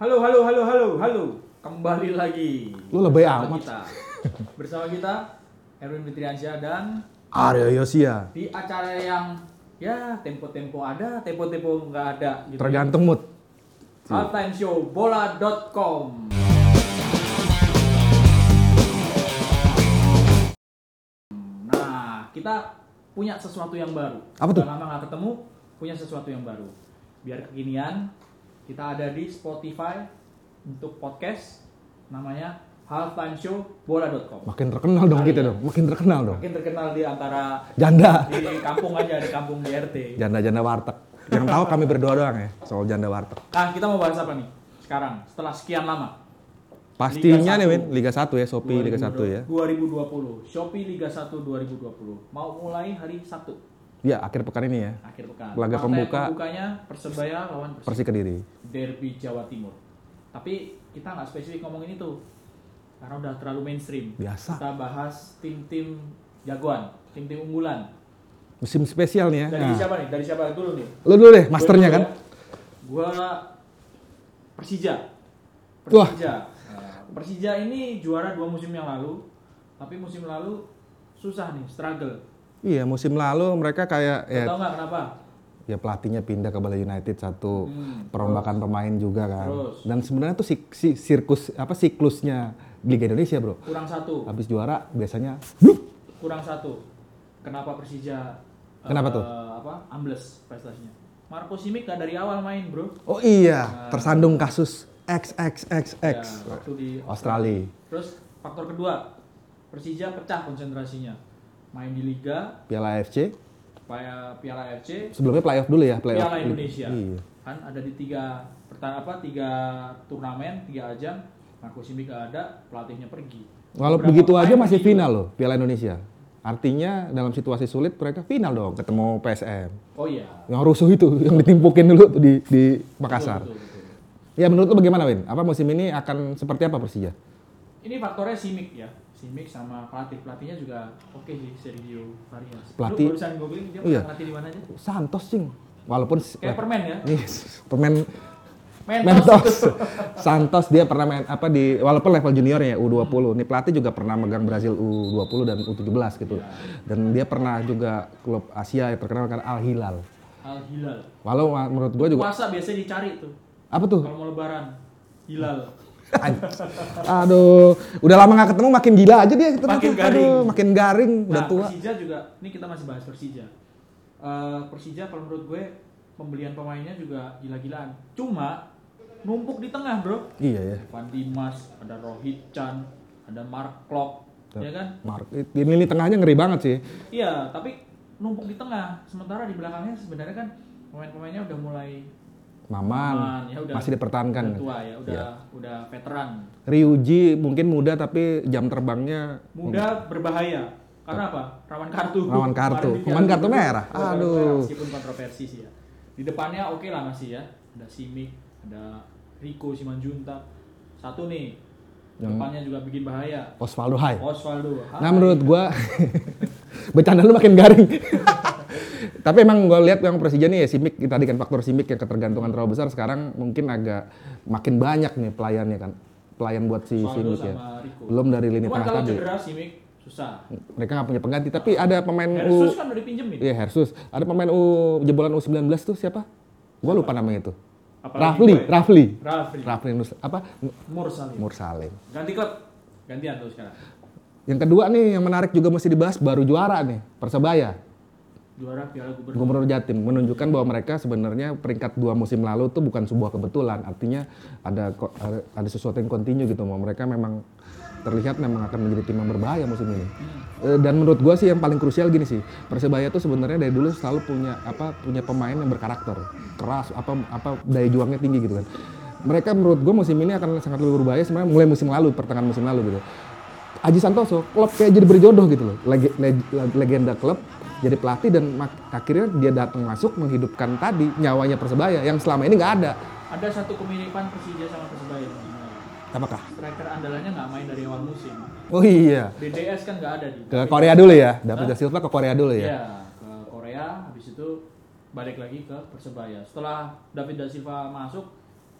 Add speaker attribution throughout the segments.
Speaker 1: Halo, halo, halo, halo, halo. Kembali lagi.
Speaker 2: Lu lebay
Speaker 1: Bersama
Speaker 2: amat.
Speaker 1: Kita. Bersama kita Erwin Fitriansyah dan
Speaker 2: Aryo Yosia.
Speaker 1: di acara yang ya tempo-tempo ada, tempo-tempo nggak ada. Gitu.
Speaker 2: Tergantung mood.
Speaker 1: Halftime Show bola.com. Nah, kita punya sesuatu yang baru.
Speaker 2: Apa tuh?
Speaker 1: Udah lama nggak ketemu, punya sesuatu yang baru. Biar kekinian, kita ada di Spotify untuk podcast namanya Halftime Show bola.com.
Speaker 2: Makin terkenal dong kita dong. Makin terkenal dong.
Speaker 1: Makin terkenal di antara
Speaker 2: Janda.
Speaker 1: di kampung aja, di kampung di RT.
Speaker 2: Janda-janda warteg. Yang tahu kami berdua doang ya soal janda warteg.
Speaker 1: Nah, kita mau bahas apa nih? Sekarang, setelah sekian lama.
Speaker 2: Pastinya
Speaker 1: Liga
Speaker 2: nih Win. Liga 1 ya, Shopee Liga 1 ya.
Speaker 1: 2020. Shopee Liga 1 2020. Mau mulai hari Sabtu,
Speaker 2: Ya, akhir pekan ini ya.
Speaker 1: akhir pekan.
Speaker 2: Laga
Speaker 1: Partai
Speaker 2: pembuka.
Speaker 1: pembukanya Persebaya lawan Persib.
Speaker 2: Persi Kediri.
Speaker 1: Derby Jawa Timur. Tapi kita nggak spesifik ngomongin itu. Karena udah terlalu mainstream.
Speaker 2: Biasa.
Speaker 1: Kita bahas tim-tim jagoan, tim-tim unggulan.
Speaker 2: Musim spesial nih ya.
Speaker 1: Dari
Speaker 2: Nah,
Speaker 1: siapa nih? Dari siapa dulu nih?
Speaker 2: Lu dulu deh, masternya kan.
Speaker 1: ya. Gua Persija.
Speaker 2: Wah.
Speaker 1: Persija. Nah, Persija ini juara dua musim yang lalu, tapi musim lalu susah nih, struggle.
Speaker 2: Iya, musim lalu mereka kayak ya,
Speaker 1: Tahu nggak kenapa?
Speaker 2: ya pelatihnya pindah ke Bali United satu,
Speaker 1: Hmm,
Speaker 2: perombakan pemain juga kan.
Speaker 1: Terus.
Speaker 2: Dan sebenarnya tuh si, si- sirkus apa siklusnya Liga Indonesia, Bro.
Speaker 1: Kurang satu,
Speaker 2: Habis juara biasanya
Speaker 1: kurang satu. Kenapa Persija?
Speaker 2: Kenapa
Speaker 1: eh,
Speaker 2: tuh?
Speaker 1: Apa? Ambles prestasinya. Marco Simic gak dari awal main, bro.
Speaker 2: Oh iya, tersandung kasus XXXX
Speaker 1: Ya, waktu di
Speaker 2: Australia.
Speaker 1: Terus faktor kedua, Persija pecah konsentrasinya. Main di Liga,
Speaker 2: Piala AFC.
Speaker 1: Piala Piala AFC,
Speaker 2: Sebelumnya playoff dulu ya, playoff.
Speaker 1: Piala Indonesia.
Speaker 2: Iya.
Speaker 1: Kan ada di tiga pertama apa tiga turnamen, tiga ajang. Marco Simic gak ada, pelatihnya pergi. Beberapa
Speaker 2: begitu aja masih final loh Piala Indonesia. Artinya dalam situasi sulit mereka final dong ketemu PSM.
Speaker 1: Oh iya.
Speaker 2: Yang rusuh itu yang ditimpukin dulu tuh di di Makassar.
Speaker 1: Betul, betul, betul.
Speaker 2: Ya menurut lu bagaimana Win? Apa musim ini akan seperti apa Persija?
Speaker 1: Ini faktornya Simic ya. Simic sama pelatih pelatihnya juga oke sih Sergio Varias.
Speaker 2: Pelatih-
Speaker 1: Lu barusan gue bilang dia
Speaker 2: iya.
Speaker 1: pernah latih di mana aja?
Speaker 2: Santos cing. Walaupun
Speaker 1: Kayak permen ya.
Speaker 2: Nih, pemain
Speaker 1: Mentos.
Speaker 2: Mentos. Santos dia pernah main apa di walaupun level junior ya U20. Nih pelatih juga pernah megang Brazil U20 dan U17 gitu. Dan dia pernah juga klub Asia yang terkenal kan Al Hilal.
Speaker 1: Al Hilal.
Speaker 2: Walau menurut gue juga
Speaker 1: Puasa biasanya dicari tuh.
Speaker 2: apa tuh?
Speaker 1: Kalau mau lebaran. Hilal.
Speaker 2: Aduh, udah lama nggak ketemu makin gila aja dia ternyata.
Speaker 1: Makin garing.
Speaker 2: Aduh, makin garing, udah
Speaker 1: Nah,
Speaker 2: tua.
Speaker 1: Persija juga, ini kita masih bahas Persija. Eh, Persija kalau menurut gue pembelian pemainnya juga gila-gilaan. Cuma numpuk di tengah, Bro.
Speaker 2: Iya ya.
Speaker 1: Van Dimas, ada Rohit Chan, ada Mark Klok, ya kan?
Speaker 2: Mark, ini lini tengahnya ngeri banget sih.
Speaker 1: Iya, tapi numpuk di tengah. Sementara di belakangnya sebenarnya kan pemain-pemainnya udah mulai
Speaker 2: Maman,
Speaker 1: aman, ya udah
Speaker 2: masih dipertahankan.
Speaker 1: udah tua ya, udah
Speaker 2: Iya.
Speaker 1: udah veteran.
Speaker 2: Ryuji mungkin muda tapi jam terbangnya
Speaker 1: Muda berbahaya. Karena apa? Rawan kartu.
Speaker 2: Rawan kartu.
Speaker 1: Kemarin Piala
Speaker 2: kartu merah. Aduh.
Speaker 1: merah, Meskipun kontroversi sih ya. Di depannya oke lah masih ya. Ada Simic, ada Rico Simanjuntak. Satu nih. Depannya juga bikin bahaya.
Speaker 2: Osvaldo Hai.
Speaker 1: Osvaldo.
Speaker 2: Nah menurut gua bercanda lu makin garing. Tapi emang gua lihat yang Persija nih ya Simic tadi kan faktor Simic yang ketergantungan terlalu besar sekarang mungkin agak makin banyak nih pelayannya kan. Pelayan buat si Simic ya.
Speaker 1: Rico.
Speaker 2: Belum dari lini
Speaker 1: Cuman
Speaker 2: tengah
Speaker 1: kalau
Speaker 2: tadi.
Speaker 1: cedera Simic susah.
Speaker 2: Mereka nggak punya pengganti tapi ada pemain U
Speaker 1: Hersus kan udah dipinjemin.
Speaker 2: Iya Hersus. Ada pemain U jebolan U19 tuh siapa? Gua lupa namanya itu. Rafli,
Speaker 1: gue.
Speaker 2: Rafli.
Speaker 1: Rafli.
Speaker 2: Rafli Nus apa?
Speaker 1: Mursalim.
Speaker 2: Mursalim.
Speaker 1: Ganti klub. Gantian tuh sekarang.
Speaker 2: Yang kedua nih yang menarik juga mesti dibahas baru juara nih Persebaya.
Speaker 1: Juara Piala Gubernur.
Speaker 2: Gubernur Jatim menunjukkan bahwa mereka sebenarnya peringkat dua musim lalu tuh bukan sebuah kebetulan. Artinya ada ada- sesuatu yang kontinu gitu. Bahwa mereka memang terlihat memang akan menjadi tim yang berbahaya musim ini. Eh, Dan menurut gua sih yang paling krusial gini sih, Persebaya tuh sebenarnya dari dulu selalu punya apa punya pemain yang berkarakter, keras, apa apa daya juangnya tinggi gitu kan. Mereka menurut gua musim ini akan sangat lebih berbahaya sebenarnya mulai musim lalu, pertengahan musim lalu gitu. Aji Santoso, klub kayak jadi berjodoh gitu loh. Leg- legenda klub, jadi pelatih dan akhirnya dia datang masuk menghidupkan tadi nyawanya Persebaya yang selama ini nggak ada.
Speaker 1: Ada satu kemiripan Persija sama Persebaya.
Speaker 2: Apakah?
Speaker 1: Striker andalannya nggak main dari awal musim.
Speaker 2: Oh iya,
Speaker 1: BDS kan nggak ada di.
Speaker 2: ke Korea dulu ya. David da Silva ke Korea dulu ya.
Speaker 1: Iya, ke Korea. Habis itu balik lagi ke Persebaya. Setelah David da Silva masuk,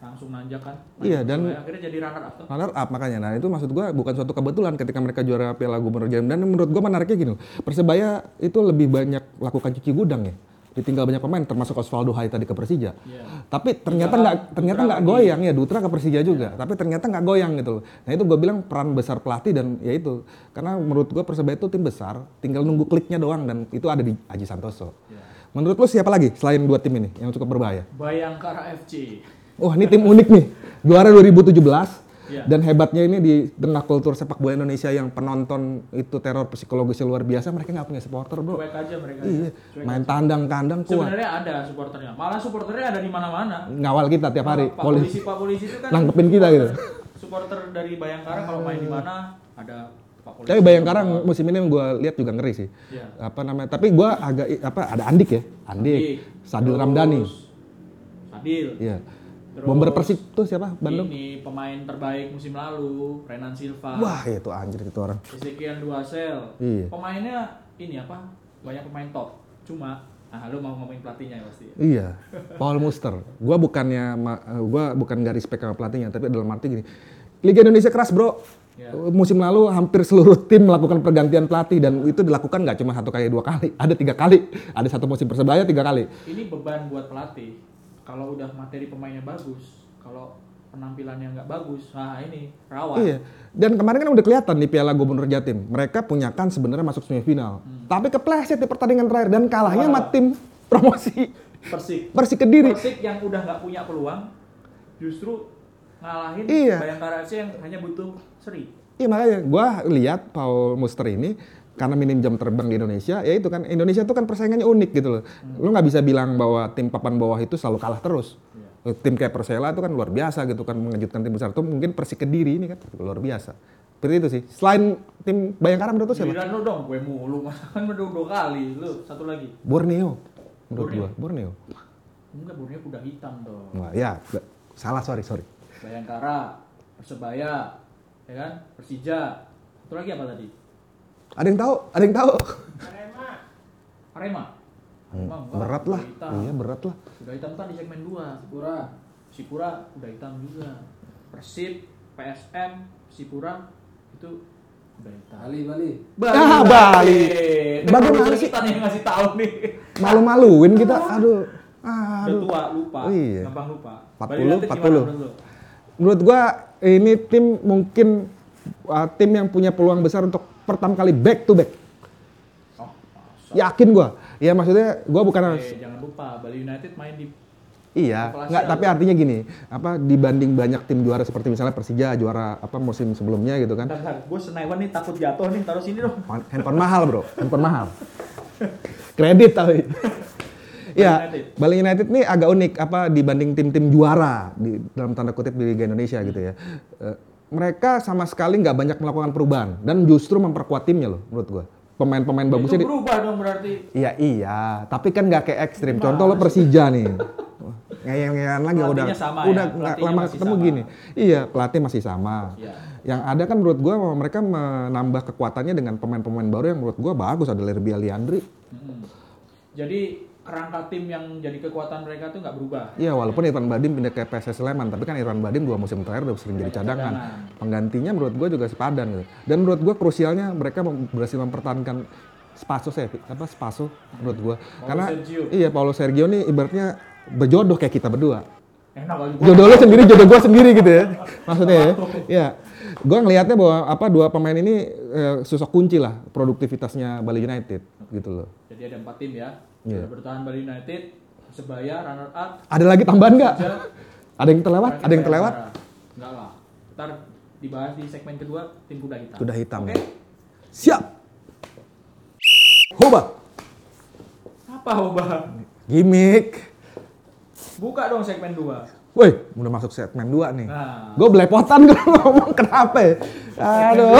Speaker 1: langsung nanjak kan.
Speaker 2: Iya, dan-
Speaker 1: akhirnya jadi runner up tuh.
Speaker 2: runner up makanya. Nah itu maksud gua bukan suatu kebetulan ketika mereka juara Piala Gubernur Jatim dan menurut gua menariknya gini, loh, Persebaya itu lebih banyak lakukan cuci gudang ya. Ditinggal banyak pemain termasuk Osvaldo Hai tadi ke Persija.
Speaker 1: Iya.
Speaker 2: Tapi ternyata nggak ternyata nggak goyang ya Dutra ke Persija juga. Tapi ternyata nggak goyang gitu loh. Nah itu gue bilang peran besar pelatih dan ya itu karena menurut gua Persebaya itu tim besar, tinggal nunggu kliknya doang dan itu ada di Aji Santoso.
Speaker 1: Iya.
Speaker 2: Menurut lu siapa lagi selain dua tim ini yang cukup berbahaya?
Speaker 1: Bayangkara FC.
Speaker 2: Wah ini tim unik nih, juara 2017
Speaker 1: Iya.
Speaker 2: dan hebatnya ini di tengah kultur sepak bola Indonesia yang penonton itu teror psikologisnya luar biasa, mereka nggak punya supporter bro.
Speaker 1: Cuek aja mereka.
Speaker 2: Iya,
Speaker 1: Cuek
Speaker 2: main tandang kandang kuat,
Speaker 1: Sebenarnya ada supporternya. Malah supporternya ada di mana-mana.
Speaker 2: ngawal kita tiap hari,
Speaker 1: Pak
Speaker 2: polisi.
Speaker 1: polisi Pak polisi itu kan
Speaker 2: nangkepin kita gitu.
Speaker 1: Supporter dari Bayangkara kalau main di mana ada Pak polisi.
Speaker 2: Tapi Bayangkara musim ini gue lihat juga ngeri sih.
Speaker 1: Iya.
Speaker 2: Apa namanya? Tapi gue agak apa ada Andik ya, Andik,
Speaker 1: Dik.
Speaker 2: Sadil
Speaker 1: Terus
Speaker 2: Ramdhani,
Speaker 1: Sadil.
Speaker 2: iya.
Speaker 1: Terus
Speaker 2: Bomber Persib tuh siapa? Bandung.
Speaker 1: Ini pemain terbaik musim lalu, Renan Silva.
Speaker 2: Wah itu anjir itu orang.
Speaker 1: Ezekiel Duasel.
Speaker 2: Iya.
Speaker 1: Pemainnya ini apa? Banyak pemain top. Cuma Nah, lu mau ngomongin pelatihnya ya pasti.
Speaker 2: Iya, Paul Muster. Gua bukannya eh, gua bukan gak respect sama pelatihnya, tapi dalam arti gini. Liga Indonesia keras, Bro.
Speaker 1: Ya.
Speaker 2: Musim lalu hampir seluruh tim melakukan pergantian pelatih dan itu dilakukan nggak cuma satu kali dua kali, ada tiga kali. Ada satu musim persebaya tiga kali.
Speaker 1: Ini beban buat pelatih. Kalau udah materi pemainnya bagus, kalau penampilannya nggak bagus, nah ini rawan.
Speaker 2: Iya. Dan kemarin kan udah kelihatan di Piala Gubernur Jatim, mereka punya kan sebenarnya masuk semifinal. Tapi kepleset di pertandingan terakhir dan kalahnya sama tim promosi
Speaker 1: Persik.
Speaker 2: Persik Kediri.
Speaker 1: Persik yang udah nggak punya peluang, justru ngalahin
Speaker 2: Iya.
Speaker 1: Bayangkara FC yang hanya butuh seri.
Speaker 2: Iya makanya gua lihat Paul Muster ini karena minim jam terbang di Indonesia, ya itu kan Indonesia itu kan persaingannya unik gitu loh. Lu nggak bisa bilang bahwa tim papan bawah itu selalu kalah terus.
Speaker 1: Iya.
Speaker 2: Tim kayak Persela itu kan luar biasa gitu kan mengejutkan tim besar. Itu mungkin Persik Kediri ini kan luar biasa. Seperti itu sih. Selain tim Bayangkara menurut lu siapa?
Speaker 1: Giliran lu dong, gue mulu, masa kan udah dua kali. Lu satu lagi.
Speaker 2: Borneo. Menurut
Speaker 1: Borneo.
Speaker 2: gua, Borneo.
Speaker 1: Enggak, Borneo kuda hitam dong.
Speaker 2: Wah, ya, salah sorry sorry.
Speaker 1: Bayangkara, Persebaya, ya kan? Persija. Satu lagi apa tadi?
Speaker 2: Ada yang tahu? Ada yang tahu?
Speaker 1: Arema. Arema enggak,
Speaker 2: berat lah. Iya berat lah.
Speaker 1: Kuda hitam kan di segmen 2. Sipura. Sipura kuda hitam juga. Persib, PSM, Sipura itu kuda hitam.
Speaker 3: Bali, Bali.
Speaker 2: Ah, Bali. Bagaimana sih?
Speaker 1: Kita nih yang ngasih tahu nih.
Speaker 2: Malu-maluin kita. Aduh.
Speaker 1: Udah
Speaker 2: Aduh.
Speaker 1: tua, lupa.
Speaker 2: Oh, iya.
Speaker 1: Gampang lupa.
Speaker 2: 40,
Speaker 1: Bali United gimana
Speaker 2: 40.
Speaker 1: menurut lu?
Speaker 2: Menurut gua ini tim mungkin uh, tim yang punya peluang besar untuk pertama kali back to back.
Speaker 1: Oh.
Speaker 2: Yakin gua. Ya maksudnya gua bukan
Speaker 1: Eh, jangan lupa Bali United main di
Speaker 2: Iya, nggak. Tapi artinya gini, apa dibanding banyak tim juara seperti misalnya Persija juara apa musim sebelumnya gitu kan.
Speaker 1: Gue Senayan nih takut jatuh nih, taruh sini dong.
Speaker 2: handphone mahal bro, handphone mahal. Kredit tapi. Ya. Bali United ini agak unik apa dibanding tim-tim juara di dalam tanda kutip di Liga Indonesia gitu ya. Eh, mereka sama sekali nggak banyak melakukan perubahan dan justru memperkuat timnya loh menurut gua. Pemain-pemain bagusnya
Speaker 1: Itu
Speaker 2: di,
Speaker 1: berubah dong berarti.
Speaker 2: Iya iya, tapi kan nggak kayak ekstrim. Contoh lo Persija nih. Ngeyel-ngeyelan lagi udah
Speaker 1: sama
Speaker 2: udah
Speaker 1: ya?
Speaker 2: nggak
Speaker 1: Pelatihnya
Speaker 2: lama ketemu
Speaker 1: sama.
Speaker 2: gini. Iya, pelatih masih sama.
Speaker 1: Iya.
Speaker 2: Yang ada kan menurut gua mereka menambah kekuatannya dengan pemain-pemain baru yang menurut gua bagus ada Lerby Aliandri.
Speaker 1: Mm-mm. Jadi kerangka tim yang jadi kekuatan mereka tuh nggak berubah.
Speaker 2: Iya, walaupun Irfan Badim pindah ke PSS Sleman, tapi kan Irfan Badim dua musim terakhir udah sering jadi cadangan.
Speaker 1: cadangan.
Speaker 2: Penggantinya menurut gua juga sepadan gitu. Dan menurut gua krusialnya mereka berhasil mempertahankan Spaso saya apa Spaso menurut gua. Karena
Speaker 1: Sergio.
Speaker 2: iya Paulo Sergio nih ibaratnya berjodoh kayak kita berdua.
Speaker 1: Enak.
Speaker 2: Jodoh lo sendiri, jodoh gua sendiri gitu ya. Maksudnya ya. Iya. Gua ngelihatnya bahwa apa dua pemain ini eh, sosok kunci lah produktivitasnya Bali United gitu loh.
Speaker 1: Jadi ada empat tim ya. Sudah bertahan Bali United, Persebaya, runner up,
Speaker 2: Ada lagi tambahan nggak? Ada yang terlewat? Ada yang terlewat?
Speaker 1: Enggak lah. Ntar dibahas di segmen kedua tim kuda hitam.
Speaker 2: Kuda hitam.
Speaker 1: Oke.
Speaker 2: Siap. Hoba.
Speaker 1: Apa Oba?
Speaker 2: Gimik.
Speaker 1: Buka dong segmen 2.
Speaker 2: Woi, udah masuk segmen 2 nih.
Speaker 1: Nah,
Speaker 2: Gue belepotan kalau ngomong kenapa ya? Aduh.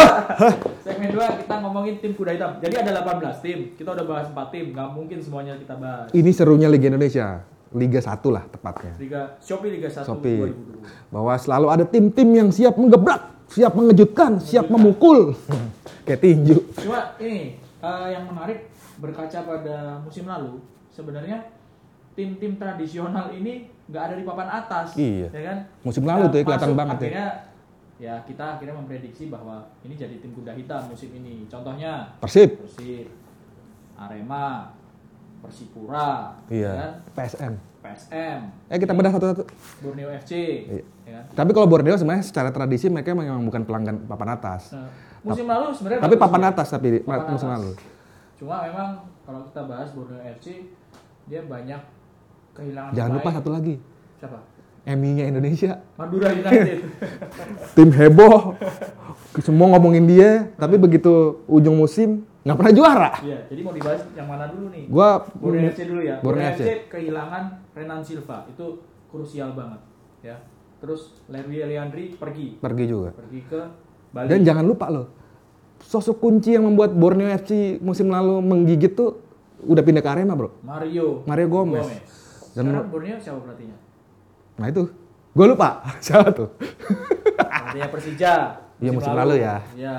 Speaker 1: segmen 2 kita ngomongin tim kuda hitam. Jadi ada 18 tim. Kita udah bahas 4 tim, nggak mungkin semuanya kita bahas.
Speaker 2: Ini serunya Liga Indonesia. Liga 1 lah tepatnya.
Speaker 1: Liga Shopee Liga 1
Speaker 2: Shopee.
Speaker 1: 2020.
Speaker 2: Bahwa selalu ada tim-tim yang siap menggebrak, siap mengejutkan, siap memukul. Kayak tinju.
Speaker 1: Cuma ini eh, yang menarik berkaca pada musim lalu, sebenarnya tim-tim tradisional ini nggak ada di papan atas.
Speaker 2: Iya.
Speaker 1: Ya kan?
Speaker 2: Musim lalu tuh ya, kelihatan banget ya.
Speaker 1: akhirnya, ya. kita akhirnya memprediksi bahwa ini jadi tim kuda hitam musim ini. Contohnya
Speaker 2: Persib.
Speaker 1: Persib, Arema, Persipura, ya kan?
Speaker 2: Iya. PSM.
Speaker 1: PSM,
Speaker 2: Eh kita bedah satu-satu.
Speaker 1: Borneo FC,
Speaker 2: Iya.
Speaker 1: ya kan?
Speaker 2: Tapi kalau Borneo sebenarnya secara tradisi mereka memang bukan pelanggan papan atas.
Speaker 1: Nah, musim lalu sebenarnya
Speaker 2: Tapi papan
Speaker 1: ya.
Speaker 2: atas tapi
Speaker 1: Papan
Speaker 2: musim
Speaker 1: atas.
Speaker 2: lalu.
Speaker 1: Cuma memang kalau kita bahas Borneo FC dia banyak kehilangan
Speaker 2: Jangan lupa satu lagi.
Speaker 1: siapa?
Speaker 2: MI-nya Indonesia.
Speaker 1: Madura United.
Speaker 2: Tim heboh. Semua ngomongin dia, tapi begitu ujung musim nggak pernah juara.
Speaker 1: Iya, jadi mau dibahas yang mana dulu nih?
Speaker 2: Gua
Speaker 1: Borneo FC dulu ya.
Speaker 2: Borneo FC.
Speaker 1: FC kehilangan Renan Silva itu krusial banget ya. Terus Lerwi Eliandri pergi,
Speaker 2: pergi juga.
Speaker 1: pergi ke Bali.
Speaker 2: Dan jangan lupa loh, sosok kunci yang membuat Borneo FC musim lalu menggigit tuh udah pindah ke Arema bro.
Speaker 1: Mario
Speaker 2: Mario Gomez. Dan-
Speaker 1: Sekarang Borneo siapa pelatihnya?
Speaker 2: Nah itu, gue lupa siapa tuh.
Speaker 1: Pelatihnya Persija.
Speaker 2: Iya, musim lalu ya.
Speaker 1: Iya.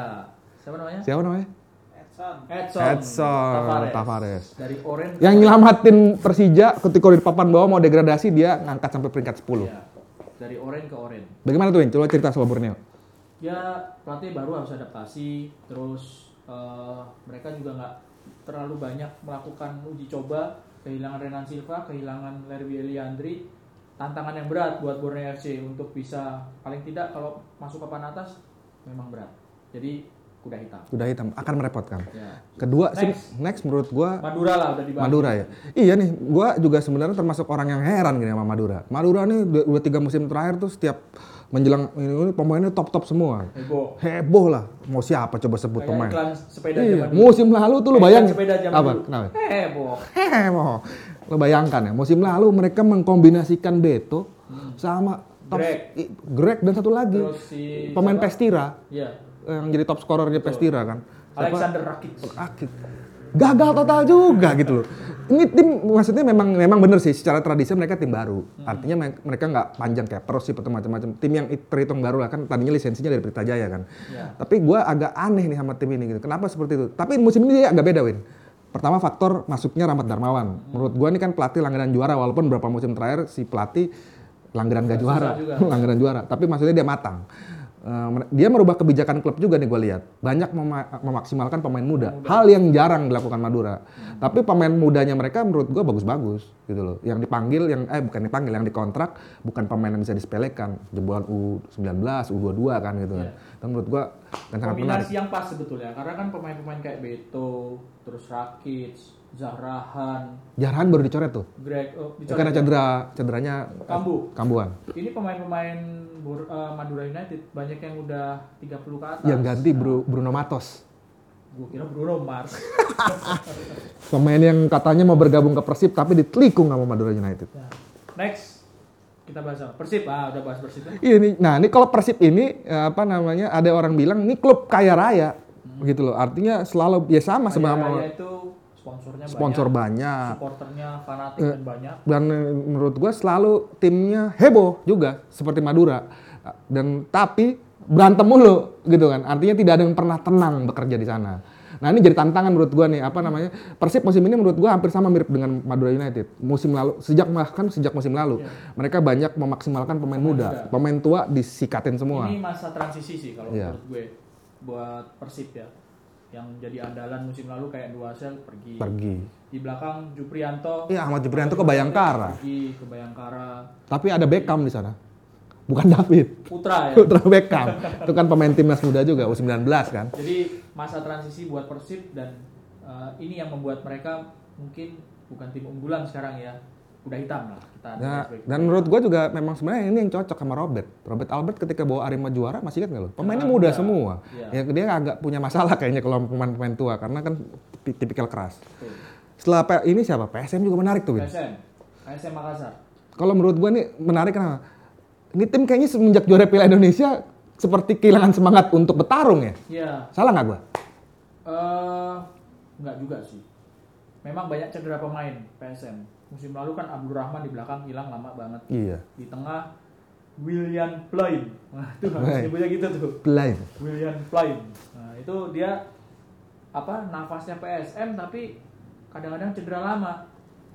Speaker 1: Siapa namanya?
Speaker 2: Siapa namanya?
Speaker 1: Edson. Edson.
Speaker 2: Edson Tavares.
Speaker 1: Dari Orange.
Speaker 2: Yang nyelamatin Persija ketika di papan bawah mau degradasi dia ngangkat sampai peringkat 10.
Speaker 1: Iya. Dari Orange ke Orange.
Speaker 2: Bagaimana tuh Win? Coba cerita soal Borneo.
Speaker 1: ya pelatih baru harus adaptasi terus eh, mereka juga nggak terlalu banyak melakukan uji coba kehilangan Renan Silva kehilangan Lerby Eliandri tantangan yang berat buat Borneo FC untuk bisa paling tidak kalau masuk papan atas memang berat jadi kuda hitam
Speaker 2: Udah hitam, akan merepotkan.
Speaker 1: ya
Speaker 2: Kedua, sih,
Speaker 1: Next.
Speaker 2: next menurut gua
Speaker 1: Madura lah udah dibahas
Speaker 2: Madura ya. Iya nih, gua juga sebenarnya termasuk orang yang heran gini sama Madura. Madura nih udah tiga musim terakhir tuh setiap menjelang ini, ini pemainnya top top semua.
Speaker 1: heboh
Speaker 2: Heboh lah. Mau siapa coba sebut
Speaker 1: kayak
Speaker 2: pemain?
Speaker 1: iklan sepeda
Speaker 2: Iya, musim lalu tuh lo bayangin.
Speaker 1: sepeda zaman
Speaker 2: Apa?
Speaker 1: dulu.
Speaker 2: Kenapa?
Speaker 1: heboh
Speaker 2: Heboh. Lo bayangkan ya, musim lalu mereka mengkombinasikan Beto sama top
Speaker 1: Greg.
Speaker 2: Greg dan satu lagi
Speaker 1: terus si
Speaker 2: pemain
Speaker 1: siapa?
Speaker 2: Pestira
Speaker 1: Iya.
Speaker 2: yang jadi top scorernya Pestira kan. Siapa?
Speaker 1: Alexander Rakic
Speaker 2: Akid. Gagal total juga gitu loh. Ini tim maksudnya memang memang bener sih secara tradisi mereka tim baru. Artinya me- mereka nggak panjang kayak Persib atau macam-macam. Tim yang it- terhitung baru lah kan tadinya lisensinya dari Pelita Jaya kan.
Speaker 1: Iya.
Speaker 2: Tapi gua agak aneh nih sama tim ini gitu. Kenapa seperti itu? Tapi musim ini dia agak beda Win. Pertama faktor masuknya Rahmat Darmawan. Menurut gua ini kan pelatih langganan juara walaupun beberapa musim terakhir si pelatih langganan gak juara, langganan juara. Tapi maksudnya dia matang. Eh, dia merubah kebijakan klub juga nih gue lihat. Banyak mema- memaksimalkan pemain muda. Hal yang jarang dilakukan Madura. Tapi pemain mudanya mereka menurut gue bagus-bagus gitu loh. Yang dipanggil yang eh bukan dipanggil yang dikontrak bukan pemain yang bisa disepelekan. Jebolan U19, U22 kan gitu kan. Dan menurut gue dan sangat menarik.
Speaker 1: yang pas sebetulnya karena kan pemain-pemain kayak Beto terus Rakic Zahrahan
Speaker 2: Jarhan baru dicoret tuh.
Speaker 1: Greg oh,
Speaker 2: Itu karena cedera, cederanya eh,
Speaker 1: Kambu
Speaker 2: kambuan.
Speaker 1: ini pemain-pemain eh, Madura United banyak yang udah 30 ke atas
Speaker 2: Yang ganti Bru- Bruno Matos.
Speaker 1: gue kira Bruno Mars
Speaker 2: Pemain yang katanya mau bergabung ke Persib tapi ditelikung sama Madura United.
Speaker 1: Nah, next kita bahas apa? Persib ah udah bahas Persib ya.
Speaker 2: Iya nih, nah ini kalau Persib ini eh, apa namanya ada orang bilang ini klub kaya raya gitu loh. Artinya selalu ya sama sama
Speaker 1: Raya Raya itu sponsornya
Speaker 2: sponsor
Speaker 1: banyak
Speaker 2: banyak.
Speaker 1: supporternya fanatik dan banyak
Speaker 2: Dan eh, menurut gua selalu timnya heboh juga seperti Madura. Dan tapi berantem mulu gitu kan. Artinya tidak ada yang pernah tenang bekerja di sana. Nah ini jadi tantangan menurut gua nih apa namanya Persib musim ini menurut gua hampir sama mirip dengan Madura United musim lalu sejak bahkan sejak musim lalu mereka banyak memaksimalkan pemain muda pemain tua disikatin semua
Speaker 1: ini masa transisi sih kalau
Speaker 2: Iya.
Speaker 1: menurut gue buat Persib ya yang jadi andalan musim lalu kayak Duasel pergi.
Speaker 2: Pergi.
Speaker 1: Di belakang Juprianto.
Speaker 2: Iya Ahmad Juprianto ke Bayangkara.
Speaker 1: Pergi ke Bayangkara.
Speaker 2: Tapi ada Beckham di sana. Bukan David.
Speaker 1: Putra ya.
Speaker 2: Putra Beckham. Itu kan pemain timnas muda juga U19 kan.
Speaker 1: Jadi masa transisi buat Persib dan eh, ini yang membuat mereka mungkin bukan tim unggulan sekarang ya udah hitam lah kita
Speaker 2: Nah, dan menurut gua juga memang sebenarnya ini yang cocok sama Robert. Robert Albert ketika bawa Arema juara masih ingat nggak lo? Pemainnya
Speaker 1: Sangat
Speaker 2: muda
Speaker 1: muda.
Speaker 2: semua.
Speaker 1: Iya.
Speaker 2: Ya dia agak punya masalah kayaknya kalau pemain-pemain tua karena kan tipi- tipikal keras. Setelah P- ini siapa? PSM juga menarik tuh, Win.
Speaker 1: KSM KSM Makassar
Speaker 2: Kalau menurut gua nih menarik kenapa? Ini tim kayaknya semenjak juara Piala Indonesia seperti kehilangan semangat untuk bertarung ya.
Speaker 1: Iya
Speaker 2: Salah nggak gua?
Speaker 1: eh nggak juga sih memang banyak cedera pemain PSM musim lalu kan Abdul Rahman di belakang hilang lama banget
Speaker 2: Iya.
Speaker 1: di tengah William Plain nah itu harus
Speaker 2: Plain.
Speaker 1: nyebutnya gitu tuh
Speaker 2: Blind.
Speaker 1: William Plain nah itu dia apa nafasnya PSM tapi kadang-kadang cedera lama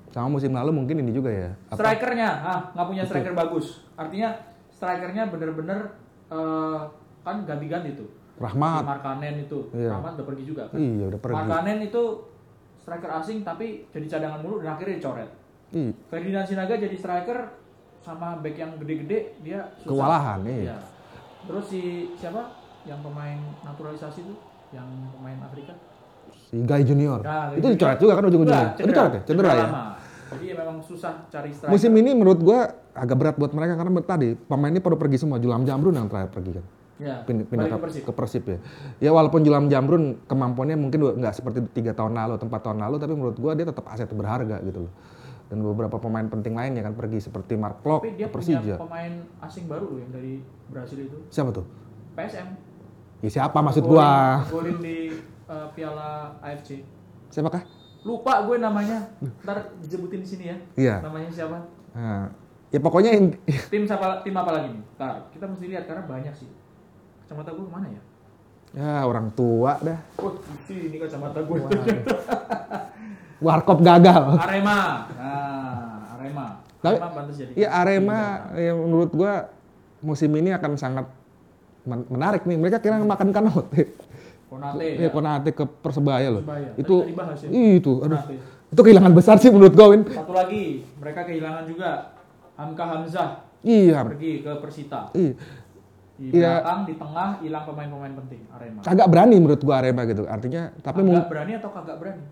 Speaker 2: Sama musim lalu mungkin ini juga ya. Apa?
Speaker 1: Strikernya, ah nggak punya striker bagus. Artinya strikernya bener-bener eh, kan ganti-ganti tuh.
Speaker 2: Rahmat.
Speaker 1: Si Markanen itu,
Speaker 2: Iya.
Speaker 1: Rahmat udah pergi juga kan.
Speaker 2: Iya udah pergi.
Speaker 1: Markanen itu striker asing tapi jadi cadangan mulu dan akhirnya dicoret.
Speaker 2: Ih,
Speaker 1: Ferdinand Sinaga jadi striker sama back yang gede-gede dia susah.
Speaker 2: Kewalahan, iya.
Speaker 1: Iya. Terus si siapa yang pemain naturalisasi itu yang pemain Afrika?
Speaker 2: si Guy Junior.
Speaker 1: Nah,
Speaker 2: itu dicoret juga kan ujung-ujungnya. Oh, dicoret ya? Cedera, ya?
Speaker 1: lama. Jadi ya memang susah cari striker.
Speaker 2: Musim ini menurut gua agak berat buat mereka karena tadi pemain ini pada pergi semua. Julam Jamrun yang terakhir pergi kan.
Speaker 1: ya,
Speaker 2: Pindah, pindah ke,
Speaker 1: ke Persib.
Speaker 2: ke Persib ya. Ya walaupun Julam Jamrun kemampuannya mungkin nggak seperti tiga tahun lalu, atau empat tahun lalu, tapi menurut gua dia tetap aset berharga gitu loh. Dan beberapa pemain penting lainnya kan pergi seperti Mark Klok
Speaker 1: Tapi dia
Speaker 2: ke
Speaker 1: punya
Speaker 2: Persija.
Speaker 1: pemain asing baru loh yang dari Brasil itu.
Speaker 2: Siapa tuh?
Speaker 1: PSM.
Speaker 2: Ya siapa maksud
Speaker 1: Golin-
Speaker 2: gua?
Speaker 1: Golin di uh, Piala AFC.
Speaker 2: Siapakah?
Speaker 1: Lupa gue namanya. Ntar disebutin di sini ya.
Speaker 2: Iya.
Speaker 1: Namanya siapa?
Speaker 2: Nah, ya pokoknya in-
Speaker 1: Tim siapa tim apa lagi nih? Ntar kita mesti lihat karena banyak sih. Kacamata gue ke mana ya?
Speaker 2: ya orang tua dah.
Speaker 1: Oh, ini kacamata gue.
Speaker 2: Warkop gagal.
Speaker 1: Arema. Nah, Arema.
Speaker 2: Tapi-
Speaker 1: Arema pantas jadi.
Speaker 2: Ya Arema yang menurut gua musim ini akan sangat men- menarik nih. Mereka kira makan kanot.
Speaker 1: Konate.
Speaker 2: Ya, Konate ke Persebaya loh.
Speaker 1: Persebaya.
Speaker 2: Itu
Speaker 1: bahas ya.
Speaker 2: itu aduh.
Speaker 1: Konate.
Speaker 2: Itu kehilangan besar sih menurut gua, Win.
Speaker 1: Satu lagi, mereka kehilangan juga Hamka Hamzah
Speaker 2: Iya.
Speaker 1: pergi ke Persita.
Speaker 2: Iya.
Speaker 1: Di
Speaker 2: Iya.
Speaker 1: belakang, di tengah hilang pemain-pemain penting Arema.
Speaker 2: Agak berani menurut gua Arema gitu. Artinya tapi
Speaker 1: Agak
Speaker 2: mung-
Speaker 1: berani atau kagak berani?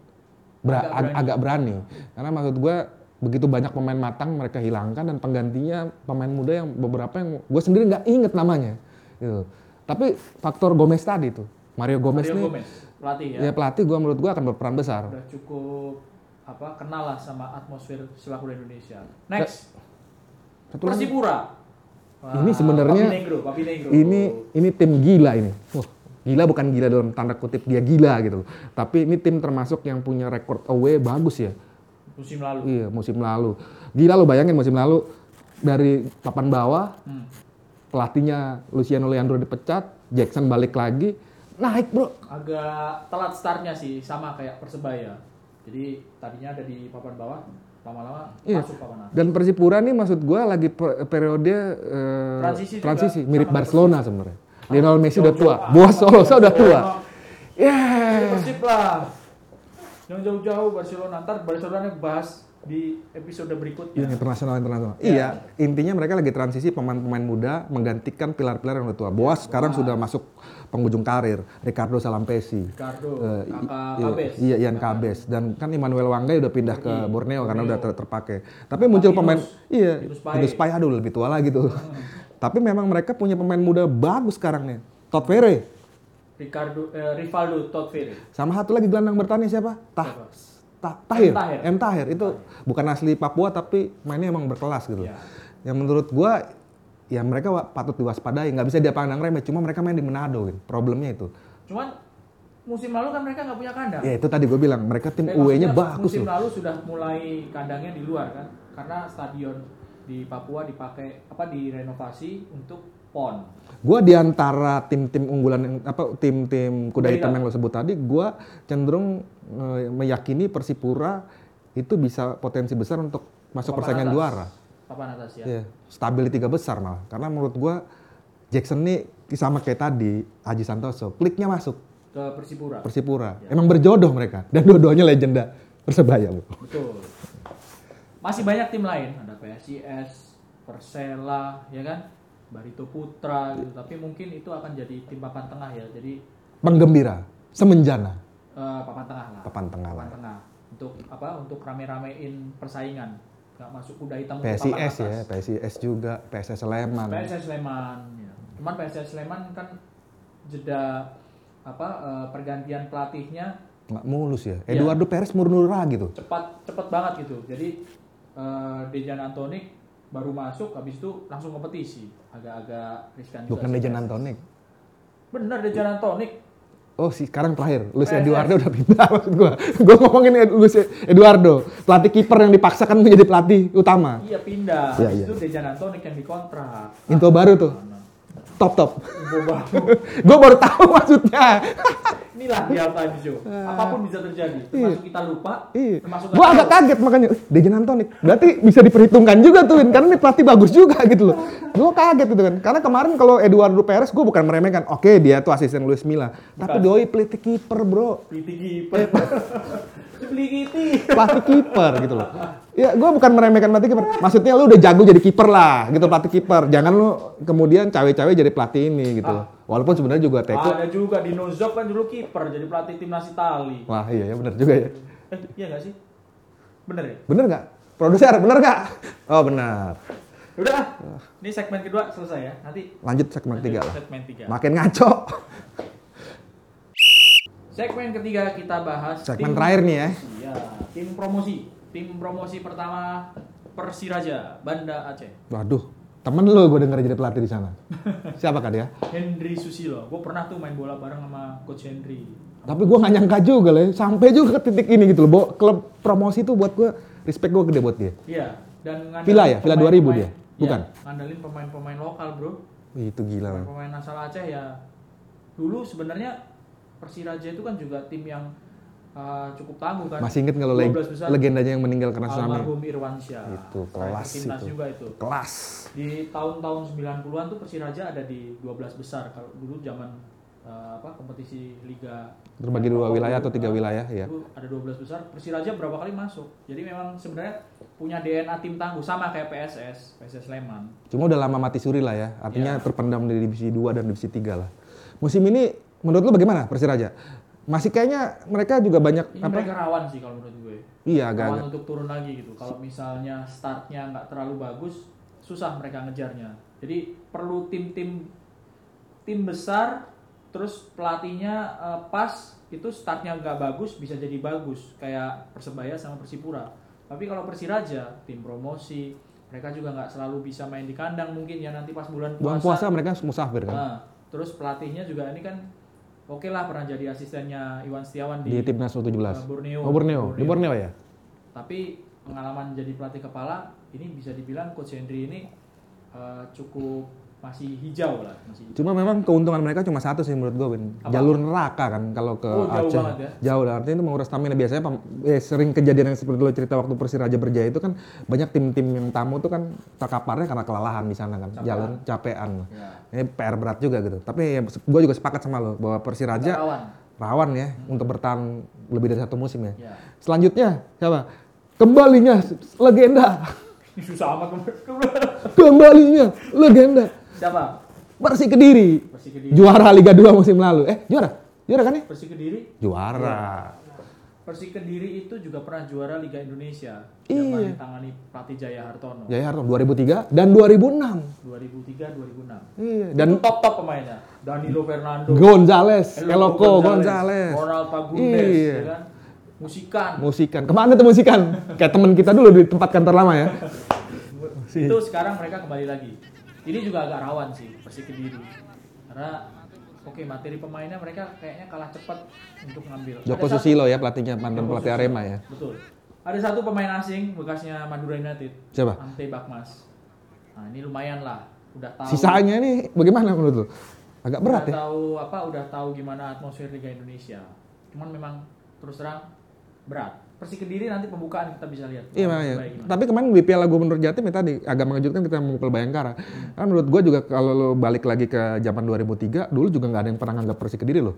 Speaker 2: Bera-
Speaker 1: agak
Speaker 2: ag-
Speaker 1: berani.
Speaker 2: agak berani. Karena maksud gua begitu banyak pemain matang mereka hilangkan dan penggantinya pemain muda yang beberapa yang gue sendiri nggak inget namanya gitu. Tapi faktor Gomez tadi tuh, Mario Gomez
Speaker 1: Mario
Speaker 2: nih
Speaker 1: Gomez, pelatih ya.
Speaker 2: ya pelatih gue menurut gue akan berperan besar.
Speaker 1: Udah cukup apa kenal lah sama atmosfer sepak bola Indonesia. Next,
Speaker 2: Satu.
Speaker 1: Persipura. Wah,
Speaker 2: Ini sebenarnya-. Ini ini tim gila ini. Wah, gila bukan gila dalam tanda kutip dia gila gitu. loh. Tapi ini tim termasuk yang punya record away bagus ya.
Speaker 1: musim lalu.
Speaker 2: Iya musim lalu. Gila lo bayangin musim lalu dari papan bawah
Speaker 1: Hmm.
Speaker 2: pelatihnya Luciano Leandro dipecat, Jackson balik lagi, naik bro.
Speaker 1: Agak telat startnya sih sama kayak Persebaya. Jadi tadinya ada di papan bawah, lama-lama
Speaker 2: Iya.
Speaker 1: masuk papan atas.
Speaker 2: Dan Persipura nih maksud gua lagi per- periode eh,
Speaker 1: Transisi juga
Speaker 2: transisi mirip Barcelona sebenarnya. Lionel Messi udah tua. Boas Solosa udah tua. Ya.
Speaker 1: Jadi Persib lah. Yang jauh-jauh Barcelona. Ntar Barcelona bahas di episode berikutnya.
Speaker 2: Yang internasional internasional.
Speaker 1: Ya.
Speaker 2: Iya, intinya mereka lagi transisi pemain-pemain muda menggantikan pilar-pilar yang udah tua. Boas sekarang sudah masuk penghujung karir. Ricardo Salampesi.
Speaker 1: Ricardo,
Speaker 2: Eh,
Speaker 1: kakak
Speaker 2: iya,
Speaker 1: Kabes.
Speaker 2: Iya, Ian Kabes dan kan Immanuel Wanggai udah pindah ke Borneo karena
Speaker 1: Borneo.
Speaker 2: udah ter- terpakai. Tapi muncul pemain iya.
Speaker 1: Yunus Pae
Speaker 2: aduh lebih tua lagi tuh. Tapi memang mereka punya pemain muda bagus sekarang nih. Todd Ferre
Speaker 1: Ricardo, eh, Rivaldo Todd Ferry.
Speaker 2: sama satu lagi gelandang bertani siapa? Tah? Ta- Tahir.
Speaker 1: M. Tahir.
Speaker 2: M Tahir itu bukan asli Papua tapi mainnya emang berkelas gitu.
Speaker 1: Iya.
Speaker 2: Yang menurut gua ya mereka patut diwaspadai, nggak bisa dia pandang remeh. Cuma mereka main di Manado, gitu. problemnya itu.
Speaker 1: Cuman musim lalu kan mereka nggak punya kandang.
Speaker 2: Ya itu tadi gue bilang mereka tim UE-nya bagus
Speaker 1: Musim
Speaker 2: loh.
Speaker 1: lalu sudah mulai kandangnya di luar kan, karena stadion di Papua dipakai apa direnovasi untuk pon.
Speaker 2: Gua di antara tim-tim unggulan yang apa tim-tim kuda hitam yang lo sebut tadi, gua cenderung eh, meyakini Persipura itu bisa potensi besar untuk masuk
Speaker 1: Papan
Speaker 2: persaingan
Speaker 1: atas.
Speaker 2: juara.
Speaker 1: Papan atas ya.
Speaker 2: Iya, stabil di tiga besar malah. Karena menurut gua Jackson nih sama kayak tadi Haji Santoso, kliknya masuk
Speaker 1: Ke Persipura.
Speaker 2: Persipura. Emang berjodoh mereka dan dua-duanya legenda Persebaya, Bu.
Speaker 1: Betul. Masih banyak tim lain, ada PSIS, Persela, ya kan? Barito Putra gitu. Tapi mungkin itu akan jadi tim papan tengah ya. Jadi
Speaker 2: Penggembira, semenjana,
Speaker 1: eh, papan tengah lah.
Speaker 2: papan tengah lah.
Speaker 1: Papan tengah. Untuk apa? Untuk rame-ramein persaingan. Nggak masuk kuda hitam
Speaker 2: PSIS ya. PSIS juga, PSS Sleman.
Speaker 1: PSS Sleman. Ya. Cuman PSS Sleman kan jeda apa eh, pergantian pelatihnya
Speaker 2: Nggak mulus ya.
Speaker 1: Iya.
Speaker 2: Eduardo Perez murni gitu.
Speaker 1: cepat cepat banget gitu. Jadi eh, Dejan Antonik baru masuk, habis itu langsung kompetisi. Agak-agak riskan juga.
Speaker 2: Bukan. Legend Antonik.
Speaker 1: Bener Dejan Antonik.
Speaker 2: Oh sih, sekarang terakhir. Luis
Speaker 1: PSS.
Speaker 2: Eduardo udah pindah maksud gua. Gua ngomongin Luis Eduardo, pelatih kiper yang dipaksakan menjadi pelatih utama.
Speaker 1: Iya pindah.
Speaker 2: Iya,
Speaker 1: habis
Speaker 2: iya.
Speaker 1: itu Dejan Antonik yang dikontrak.
Speaker 2: Info baru tuh.
Speaker 1: Mana?
Speaker 2: Top top.
Speaker 1: Info baru.
Speaker 2: gua baru tahu maksudnya.
Speaker 1: Inilah di halftime show. Apa pun bisa terjadi. Termasuk kita lupa.
Speaker 2: Iya.
Speaker 1: Termasuk
Speaker 2: Gua agak kaget makanya, "Eh, Dejan Antonik. Berarti bisa diperhitungkan juga tuh, Win. karena ini pelatih bagus juga gitu loh. Gua kaget gitu kan. Karena kemarin kalau Eduardo Perez gua bukan meremehkan. Oke, dia tuh asisten Luis Milla. Tapi doi pelatih kiper, Bro.
Speaker 1: Pelatih kiper.
Speaker 2: Pelatih kiper gitu loh. Ya, gua bukan meremehkan pelatih kiper. Maksudnya lu udah jago jadi kiper lah, gitu pelatih kiper. Jangan lu kemudian cawe-cawe jadi pelatih ini gitu. Walaupun sebenarnya juga Teko.
Speaker 1: Ada juga di Nozok kan dulu kiper jadi pelatih timnas Itali.
Speaker 2: Wah, iya ya benar juga ya.
Speaker 1: Eh, iya gak sih? Bener ya?
Speaker 2: Bener nggak? Produser, bener nggak? Oh benar.
Speaker 1: Udah, ini segmen kedua selesai ya. Nanti
Speaker 2: Lanjut segmen tiga lah.
Speaker 1: segmen tiga.
Speaker 2: Makin ngaco.
Speaker 1: Segmen ketiga kita bahas
Speaker 2: Segmen terakhir nih ya.
Speaker 1: Iya, tim promosi. Tim promosi pertama Persiraja Banda Aceh.
Speaker 2: Waduh, temen lu gue denger jadi pelatih di sana. Siapa kan dia?
Speaker 1: Hendry Susilo. Gue pernah tuh main bola bareng sama coach Hendry.
Speaker 2: Tapi gue gak nyangka juga ya, sampai juga ke titik ini gitu loh. Bo- Klub promosi tuh buat gue, respect gue gede buat dia.
Speaker 1: Iya, dan
Speaker 2: Villa ya? Villa 2000
Speaker 1: pemain-pemain-
Speaker 2: dia? Bukan?
Speaker 1: Iya, ngandelin pemain-pemain lokal, Bro.
Speaker 2: Wih, itu gila. man.
Speaker 1: Pemain asal Aceh ya. Dulu sebenarnya Persiraja itu kan juga tim yang uh, cukup tangguh kan.
Speaker 2: Masih inget kalau leg
Speaker 1: 12 besar.
Speaker 2: legendanya yang meninggal karena tsunami?
Speaker 1: Almarhum Irwansyah.
Speaker 2: Itu, kelas itu.
Speaker 1: juga itu.
Speaker 2: Kelas.
Speaker 1: Di tahun-tahun 90-an tuh Persiraja ada di 12 besar kalau dulu zaman uh, apa kompetisi liga
Speaker 2: Terbagi dua wilayah atau tiga wilayah, ya.
Speaker 1: Ada 12 besar. Persiraja berapa kali masuk. Jadi memang sebenarnya punya DNA tim tangguh sama kayak PSS, PSS Sleman.
Speaker 2: Cuma udah lama mati suri lah ya. Artinya
Speaker 1: Iya.
Speaker 2: terpendam di divisi 2 dan divisi 3 lah. Musim ini menurut lu bagaimana Persiraja? Masih kayaknya mereka juga banyak
Speaker 1: Ini
Speaker 2: apa?
Speaker 1: mereka rawan sih kalau menurut gue.
Speaker 2: Iya
Speaker 1: Rawan
Speaker 2: agak-agak.
Speaker 1: untuk turun lagi gitu. Kalau misalnya startnya nggak terlalu bagus, susah mereka ngejarnya. Jadi perlu tim-tim tim besar, terus pelatihnya eh, pas, itu startnya nggak bagus bisa jadi bagus kayak persebaya sama persipura. Tapi kalau persiraja, tim promosi, mereka juga nggak selalu bisa main di kandang mungkin ya nanti pas bulan
Speaker 2: Bulan puasa mereka musafir kan.
Speaker 1: Nah, terus pelatihnya juga ini kan oke lah pernah jadi asistennya Iwan Setiawan
Speaker 2: Di
Speaker 1: di,
Speaker 2: timnas U17.
Speaker 1: eh, Borneo.
Speaker 2: Oh Borneo, di Borneo ya?
Speaker 1: Tapi pengalaman jadi pelatih kepala ini bisa dibilang coach Henry ini eh, cukup masih hijau lah, masih hijau.
Speaker 2: Cuma memang keuntungan mereka cuma satu sih menurut gue, Win.
Speaker 1: Apa?
Speaker 2: Jalur neraka kan kalau ke
Speaker 1: Oh, jauh
Speaker 2: Aceh.
Speaker 1: ya?
Speaker 2: Jauh lah, artinya itu menguras stamina. Biasanya eh, sering kejadian yang seperti lo cerita waktu Persiraja berjaya itu kan banyak tim-tim yang tamu tuh kan terkaparnya karena kelelahan di sana kan.
Speaker 1: Capean.
Speaker 2: Jalan capean.
Speaker 1: Ya.
Speaker 2: Ini PR berat juga gitu. Tapi ya, gue juga sepakat sama lo bahwa Persiraja
Speaker 1: Kawan.
Speaker 2: rawan ya untuk bertahan lebih dari satu musim ya.
Speaker 1: Ya.
Speaker 2: Selanjutnya siapa? Kembalinya legenda.
Speaker 1: Ini susah amat.
Speaker 2: Kembalinya legenda.
Speaker 1: Siapa?
Speaker 2: Persik Kediri.
Speaker 1: Persik Kediri.
Speaker 2: Juara Liga 2 musim lalu. Eh, juara? Juara kan ya?
Speaker 1: Persik Kediri.
Speaker 2: Juara.
Speaker 1: Persik Kediri itu juga pernah juara Liga Indonesia.
Speaker 2: Iya.
Speaker 1: Ditangani pelatih Jaya Hartono.
Speaker 2: Jaya Harto 2003 dan 2006.
Speaker 1: 2003 2006.
Speaker 2: Iya,
Speaker 1: Dan top top pemainnya. Danilo Fernando.
Speaker 2: Gonzales,
Speaker 1: Eloko
Speaker 2: Gonzales.
Speaker 1: Ronald Fagundes,
Speaker 2: Iya.
Speaker 1: ya kan? Musikan.
Speaker 2: Musikan. Ke mana tuh musikan? Kayak teman kita dulu di tempat kantor lama ya.
Speaker 1: Itu sekarang mereka kembali lagi. Ini juga agak rawan sih Persik Kediri. Karena oke materi pemainnya mereka kayaknya kalah cepat untuk ngambil.
Speaker 2: Joko
Speaker 1: Ada satu-
Speaker 2: Susilo ya pelatihnya mantan pelatih
Speaker 1: Susilo.
Speaker 2: Arema ya.
Speaker 1: Betul. Ada satu pemain asing bekasnya Madura United.
Speaker 2: Siapa?
Speaker 1: Ante Bakmas. Nah, ini lumayan lah. Udah tahu.
Speaker 2: Sisanya nih bagaimana menurut lu? Agak berat
Speaker 1: udah
Speaker 2: ya.
Speaker 1: tahu apa udah tahu gimana atmosfer Liga Indonesia. Cuman memang terus terang berat. Persik Kediri nanti pembukaan kita bisa lihat.
Speaker 2: Iya makanya. Tapi kemarin di Piala Gubernur Jatim ya tadi agak mengejutkan kita memukul Bayangkara. Karena menurut gua juga kalau lo balik lagi ke zaman 2003, dulu juga nggak ada yang pernah nganggap Persik Kediri loh.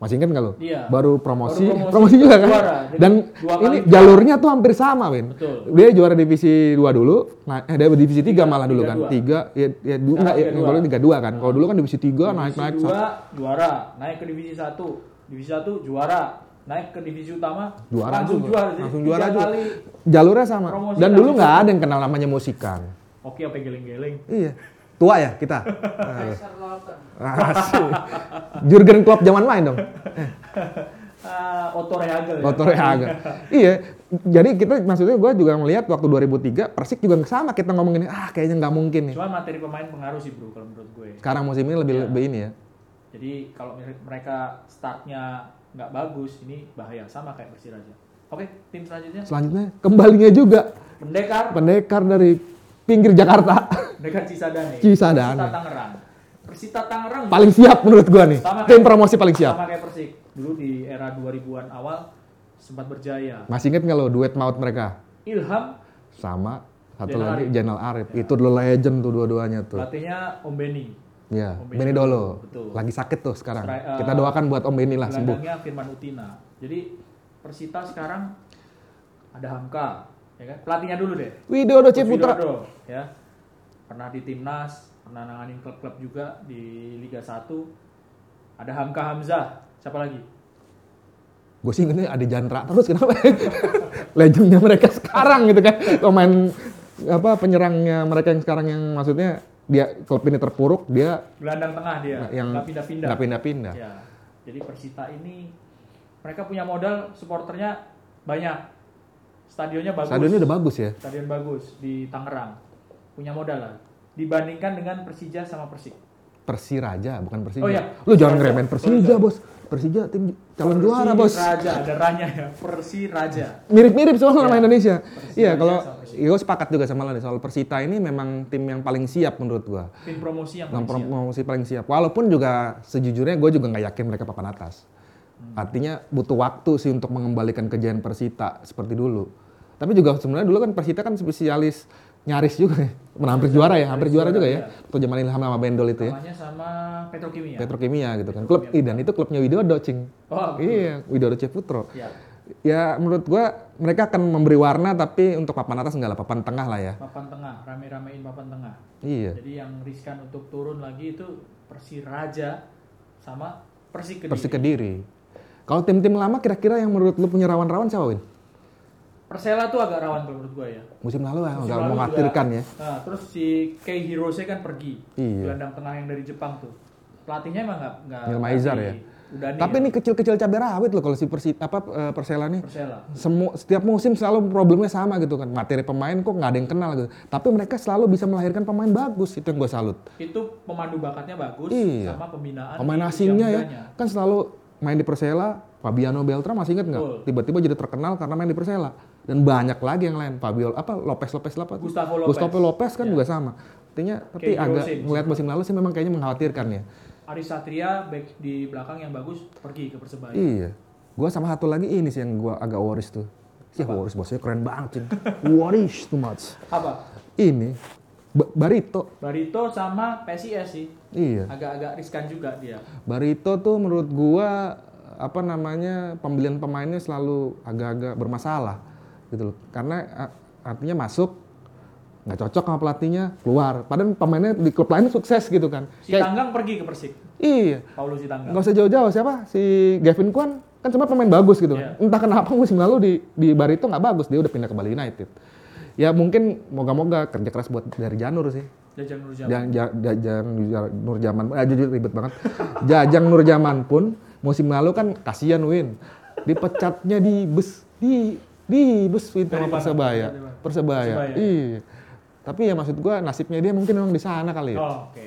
Speaker 2: Masih ingat nggak lo?
Speaker 1: Iya.
Speaker 2: Baru promosi,
Speaker 1: Baru promosi,
Speaker 2: promosi juga kan.
Speaker 1: juara.
Speaker 2: Dan ini
Speaker 1: kali
Speaker 2: jalurnya tuh hampir sama, Win.
Speaker 1: Betul.
Speaker 2: Dia juara divisi 2 dulu, nah eh dia divisi 3 malah dulu
Speaker 1: Liga
Speaker 2: kan.
Speaker 1: dua.
Speaker 2: 3 ya ya du,
Speaker 1: Sekarang
Speaker 2: enggak ya, kalau Liga 2 kan. Kalau dulu kan divisi 3 naik-naik
Speaker 1: Divisi 2 juara, naik ke divisi 1. Divisi 1 juara, naik ke divisi utama
Speaker 2: Juara
Speaker 1: langsung
Speaker 2: juga.
Speaker 1: juara. Jadi
Speaker 2: Langsung juara juga.
Speaker 1: kali.
Speaker 2: jalurnya sama.
Speaker 1: Promosi
Speaker 2: Dan dulu nggak ada yang kenal namanya musikan.
Speaker 1: Oke, apa geleng-geleng.
Speaker 2: Iya. Tua ya kita. Asik. Jurgen Klopp zaman main dong.
Speaker 1: Ah, Otto Rehagel. ya.
Speaker 2: Agak. iya. Jadi kita maksudnya gue juga ngelihat waktu 2003 Persik juga sama kita ngomongin ah kayaknya nggak mungkin nih.
Speaker 1: Cuma materi pemain pengaruh sih, Bro, kalau menurut gue.
Speaker 2: Sekarang musim ini lebih
Speaker 1: Iya.
Speaker 2: lebih ini ya.
Speaker 1: Jadi kalau mere- mereka startnya nggak bagus, ini bahaya sama kayak Persiraja. Oke, tim selanjutnya
Speaker 2: Selanjutnya kembalinya juga
Speaker 1: Pendekar,
Speaker 2: pendekar dari pinggir Jakarta
Speaker 1: Pendekar Cisadane.
Speaker 2: Cisadane.
Speaker 1: Persita Tangerang. Persita Tangerang
Speaker 2: paling siap menurut gua nih.
Speaker 1: Sama
Speaker 2: Tim
Speaker 1: kayak-
Speaker 2: promosi paling siap.
Speaker 1: sama kayak Persik. dulu di era 2000-an awal sempat berjaya.
Speaker 2: Masih inget nggak lo duet maut mereka?
Speaker 1: Ilham
Speaker 2: Sama satu
Speaker 1: Zainal
Speaker 2: lagi
Speaker 1: Arif.
Speaker 2: Jainal Arif. Itu dulu legend tuh dua-duanya tuh.
Speaker 1: pelatihnya Om Beni.
Speaker 2: Iya,
Speaker 1: Om
Speaker 2: Benny Dolo.
Speaker 1: betul.
Speaker 2: Lagi sakit tuh sekarang.
Speaker 1: Stri- eh,
Speaker 2: Kita doakan buat Om Benny lah sembuh.
Speaker 1: Firman Utina. Jadi Persita sekarang ada Hamka, ya kan? Pelatihnya dulu deh.
Speaker 2: Widodo Ciputra.
Speaker 1: Widodo, ya. Pernah di timnas, pernah nanganin klub-klub juga di Liga 1. Ada Hamka Hamzah, siapa lagi?
Speaker 2: Gue sih ingetnya ada Jantra terus kenapa? Legendnya mereka sekarang gitu kan. Pemain apa penyerangnya mereka yang sekarang yang maksudnya dia klub ini terpuruk dia
Speaker 1: Gelandang tengah dia,
Speaker 2: yang
Speaker 1: nggak pindah-pindah.
Speaker 2: nggak pindah-pindah.
Speaker 1: Ya. Jadi Persita ini mereka punya modal supporternya banyak. Stadionnya bagus.
Speaker 2: Stadionnya udah bagus ya.
Speaker 1: Stadion bagus di Tangerang. Punya modal lah. Dibandingkan dengan Persija sama Persik.
Speaker 2: Persiraja bukan Persija.
Speaker 1: Oh iya.
Speaker 2: Lu jangan
Speaker 1: Persiraja.
Speaker 2: ngeremen Persija, Bos. Persija tim calon juara, Bos.
Speaker 1: Raja, ada ranya ya. Persi Raja.
Speaker 2: Mirip-mirip soalnya nama
Speaker 1: Iya.
Speaker 2: Indonesia.
Speaker 1: Persiraja
Speaker 2: Iya, kalau gue sepakat juga sama lo nih soal Persita ini memang tim yang paling siap menurut gua.
Speaker 1: Tim promosi yang paling siap.
Speaker 2: promosi paling siap. Walaupun juga sejujurnya gue juga nggak yakin mereka papan atas.
Speaker 1: Hmm.
Speaker 2: Artinya butuh waktu sih untuk mengembalikan kejayaan Persita seperti dulu. Tapi juga sebenarnya dulu kan Persita kan spesialis nyaris juga ya. Hampir juara ya, hampir juara juga ya. Waktu zaman Ilham sama Bendol itu ya.
Speaker 1: Namanya sama Petrokimia.
Speaker 2: Petrokimia gitu kan. Klub dan itu klubnya Widodo, Cing.
Speaker 1: oh,
Speaker 2: Iya, Widodo Ciputro.
Speaker 1: ya.
Speaker 2: Ya menurut gua mereka akan memberi warna tapi untuk papan atas enggak lah, papan tengah lah ya.
Speaker 1: Papan tengah, rame-ramein papan tengah.
Speaker 2: Iya.
Speaker 1: Jadi yang riskan untuk turun lagi itu Persiraja sama Persik Kediri.
Speaker 2: Persik Kediri. Kalau tim-tim lama kira-kira yang menurut lu punya rawan-rawan siapa, Win?
Speaker 1: Persela tuh agak rawan kalau menurut gua ya.
Speaker 2: Musim lalu ya, agak mengkhawatirkan ya.
Speaker 1: Nah, terus si Kei Hirose kan pergi.
Speaker 2: Iya.
Speaker 1: Gelandang tengah yang dari Jepang tuh. Pelatihnya emang nggak nggak.
Speaker 2: Maizar ya.
Speaker 1: Udah
Speaker 2: Tapi ini kecil-kecil cabai rawit loh kalau si Persi apa eh, Persela nih.
Speaker 1: Persela.
Speaker 2: Semua setiap musim selalu problemnya sama gitu kan. Materi pemain kok nggak ada yang kenal gitu. Tapi mereka selalu bisa melahirkan pemain bagus. Itu yang gue salut.
Speaker 1: Itu pemandu bakatnya bagus
Speaker 2: Iya.
Speaker 1: sama pembinaan.
Speaker 2: Pemain asingnya ya kan selalu main di Persela. Fabiano Beltra masih inget nggak? Tiba-tiba jadi terkenal karena main di Persela. Dan banyak lagi yang lain. Fabio apa Lopez Lopez apa?
Speaker 1: Gustavo Lopez.
Speaker 2: Gustavo Lopez kan
Speaker 1: Ya.
Speaker 2: juga sama. Artinya tapi
Speaker 1: Kayak
Speaker 2: agak ngeliat musim lalu sih memang kayaknya mengkhawatirkan ya.
Speaker 1: Aris Satria back di belakang yang bagus pergi ke Persebaya.
Speaker 2: Iya. Gua sama satu lagi ini sih yang gua agak worries tuh. Ya worries bosnya keren banget cing. worries too much.
Speaker 1: Apa?
Speaker 2: Ini Ba- Barito.
Speaker 1: Barito sama PSIS sih.
Speaker 2: Iya.
Speaker 1: Agak-agak riskan juga dia.
Speaker 2: Barito tuh menurut gua apa namanya pembelian pemainnya selalu agak-agak bermasalah gitu loh. Karena artinya masuk nggak cocok sama pelatihnya keluar. Padahal pemainnya di klub lain sukses gitu kan.
Speaker 1: Si
Speaker 2: Kayak,
Speaker 1: Tanggang pergi ke Persik.
Speaker 2: iya.
Speaker 1: Paulus si Tanggang.
Speaker 2: nggak usah jauh-jauh siapa si Gavin Kwan kan cuma pemain bagus gitu
Speaker 1: Iya.
Speaker 2: entah kenapa musim lalu di di Barito nggak bagus dia udah pindah ke Bali United ya mungkin moga-moga kerja keras buat dari Janur sih
Speaker 1: Jajang Nurjaman.
Speaker 2: Jajang Nur Jaman ah, jujur ribet banget Jajang Nur Jaman pun musim lalu kan kasihan Win dipecatnya di bus di di bus Win sama? Persebaya? Persebaya
Speaker 1: Persebaya.
Speaker 2: iya tapi ya maksud gua nasibnya dia mungkin memang di sana kali ya
Speaker 1: Oh, Oke.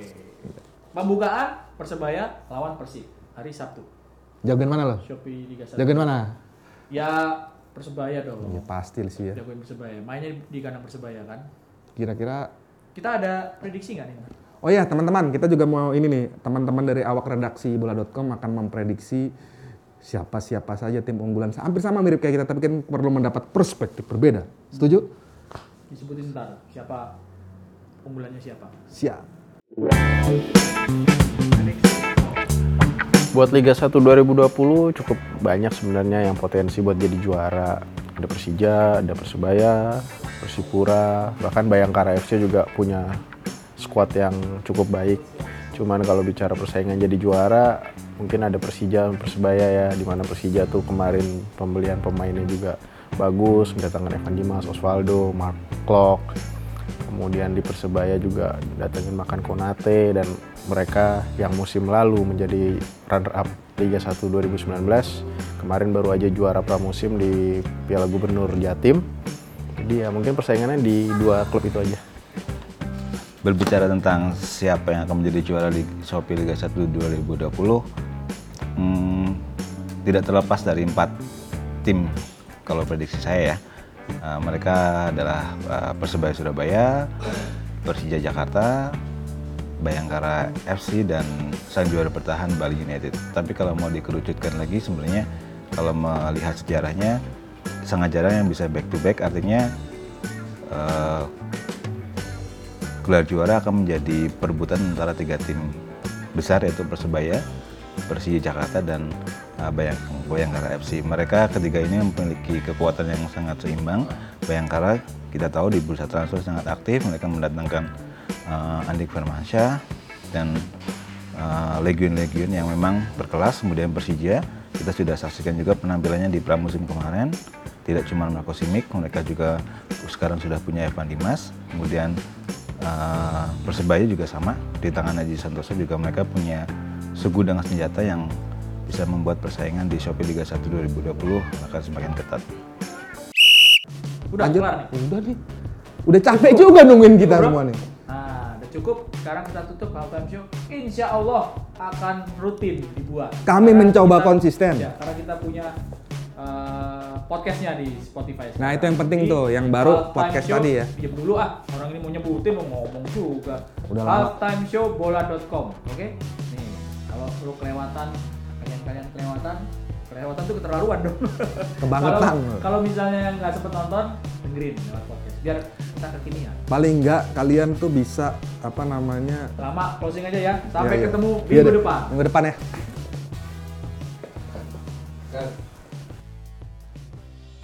Speaker 1: Pembukaan Persebaya lawan Persik hari Sabtu.
Speaker 2: jagoan mana lo
Speaker 1: Shopee Liga 1.
Speaker 2: jagoan mana
Speaker 1: Ya Persebaya dong.
Speaker 2: ya pasti sih ya
Speaker 1: Jagoin Persebaya. Mainnya di kandang Persebaya kan.
Speaker 2: kira-kira
Speaker 1: Kita ada prediksi nggak nih?
Speaker 2: Oh ya teman-teman, kita juga mau ini nih, teman-teman dari awak redaksi bola.com akan memprediksi siapa-siapa saja tim unggulan. Hampir sama mirip kayak kita, tapi kan perlu mendapat perspektif berbeda. Setuju?
Speaker 1: Disebutin ntar siapa unggulannya siapa.
Speaker 2: Siap.
Speaker 3: Buat Liga 1 2020 cukup banyak sebenarnya yang potensi buat jadi juara. Ada Persija, ada Persebaya, Persipura, bahkan Bayangkara FC juga punya skuad yang cukup baik. Cuman kalau bicara persaingan jadi juara, mungkin ada Persija, Persebaya ya, di mana Persija tuh kemarin pembelian pemainnya juga bagus, mendatangkan Evan Dimas, Osvaldo, Mark Klok, kemudian di Persebaya juga datengin makan Konate dan mereka yang musim lalu menjadi runner up Liga 1 2019 kemarin baru aja juara pramusim di Piala Gubernur Jatim. Jadi ya mungkin persaingannya di dua klub itu aja
Speaker 4: berbicara tentang siapa yang akan menjadi juara di Shopee Liga 1 2020 hmm, tidak terlepas dari empat tim kalau prediksi saya ya Uh, mereka adalah uh, Persebaya Surabaya, Persija Jakarta, Bayangkara FC dan sang juara bertahan Bali United. Tapi kalau mau dikerucutkan lagi sebenarnya kalau melihat sejarahnya sangat jarang yang bisa back to back artinya eh, gelar juara akan menjadi perebutan antara tiga tim besar yaitu Persebaya, Persija Jakarta dan uh, Bayang Bayangkara FC. Mereka ketiga ini memiliki kekuatan yang sangat seimbang. Bayangkara kita tahu di bursa transfer sangat aktif, mereka mendatangkan uh, Andik Firmansyah dan uh, legion-legion yang memang berkelas. Kemudian Persija kita sudah saksikan juga penampilannya di pramusim kemarin. Tidak cuma Marco Simic, mereka juga sekarang sudah punya Evan Dimas. Kemudian uh, Persebaya juga sama di tangan Aji Santoso juga mereka punya segudang senjata yang bisa membuat persaingan di Shopee Liga 1 2020 akan semakin ketat.
Speaker 1: Udah
Speaker 2: Lanjut.
Speaker 1: kelar nih.
Speaker 2: Udah nih. Udah capek juga nungguin kita
Speaker 1: Bro.
Speaker 2: semua nih.
Speaker 1: Nah, udah cukup. Sekarang kita tutup halftime show. Insya Allah akan rutin dibuat.
Speaker 2: Kami
Speaker 1: Karena
Speaker 2: mencoba
Speaker 1: kita-
Speaker 2: konsisten.
Speaker 1: Ya, karena kita punya uh, podcastnya di Spotify.
Speaker 2: Nah,
Speaker 1: sekarang.
Speaker 2: itu yang penting
Speaker 1: Jadi,
Speaker 2: tuh, yang baru
Speaker 1: Halftime
Speaker 2: podcast
Speaker 1: Show,
Speaker 2: tadi ya.
Speaker 1: Diam dulu ah, orang ini mau nyebutin mau ngomong juga.
Speaker 2: Udah lama.
Speaker 1: Halftimeshowbola.com, oke? Nih, kalau lu kelewatan, kalian-kalian kelewatan, kelewatan tuh keterlaluan dong.
Speaker 2: Kebangetan.
Speaker 1: Kalau- misalnya yang nggak sempet nonton, dengerin lewat podcast. Biar kita kekinian.
Speaker 2: Paling enggak kalian tuh bisa apa namanya?
Speaker 1: Lama closing aja ya. Sampai
Speaker 2: Ya, ya.
Speaker 1: ketemu
Speaker 2: Iya
Speaker 1: minggu
Speaker 2: deh.
Speaker 1: depan.
Speaker 2: Minggu depan ya.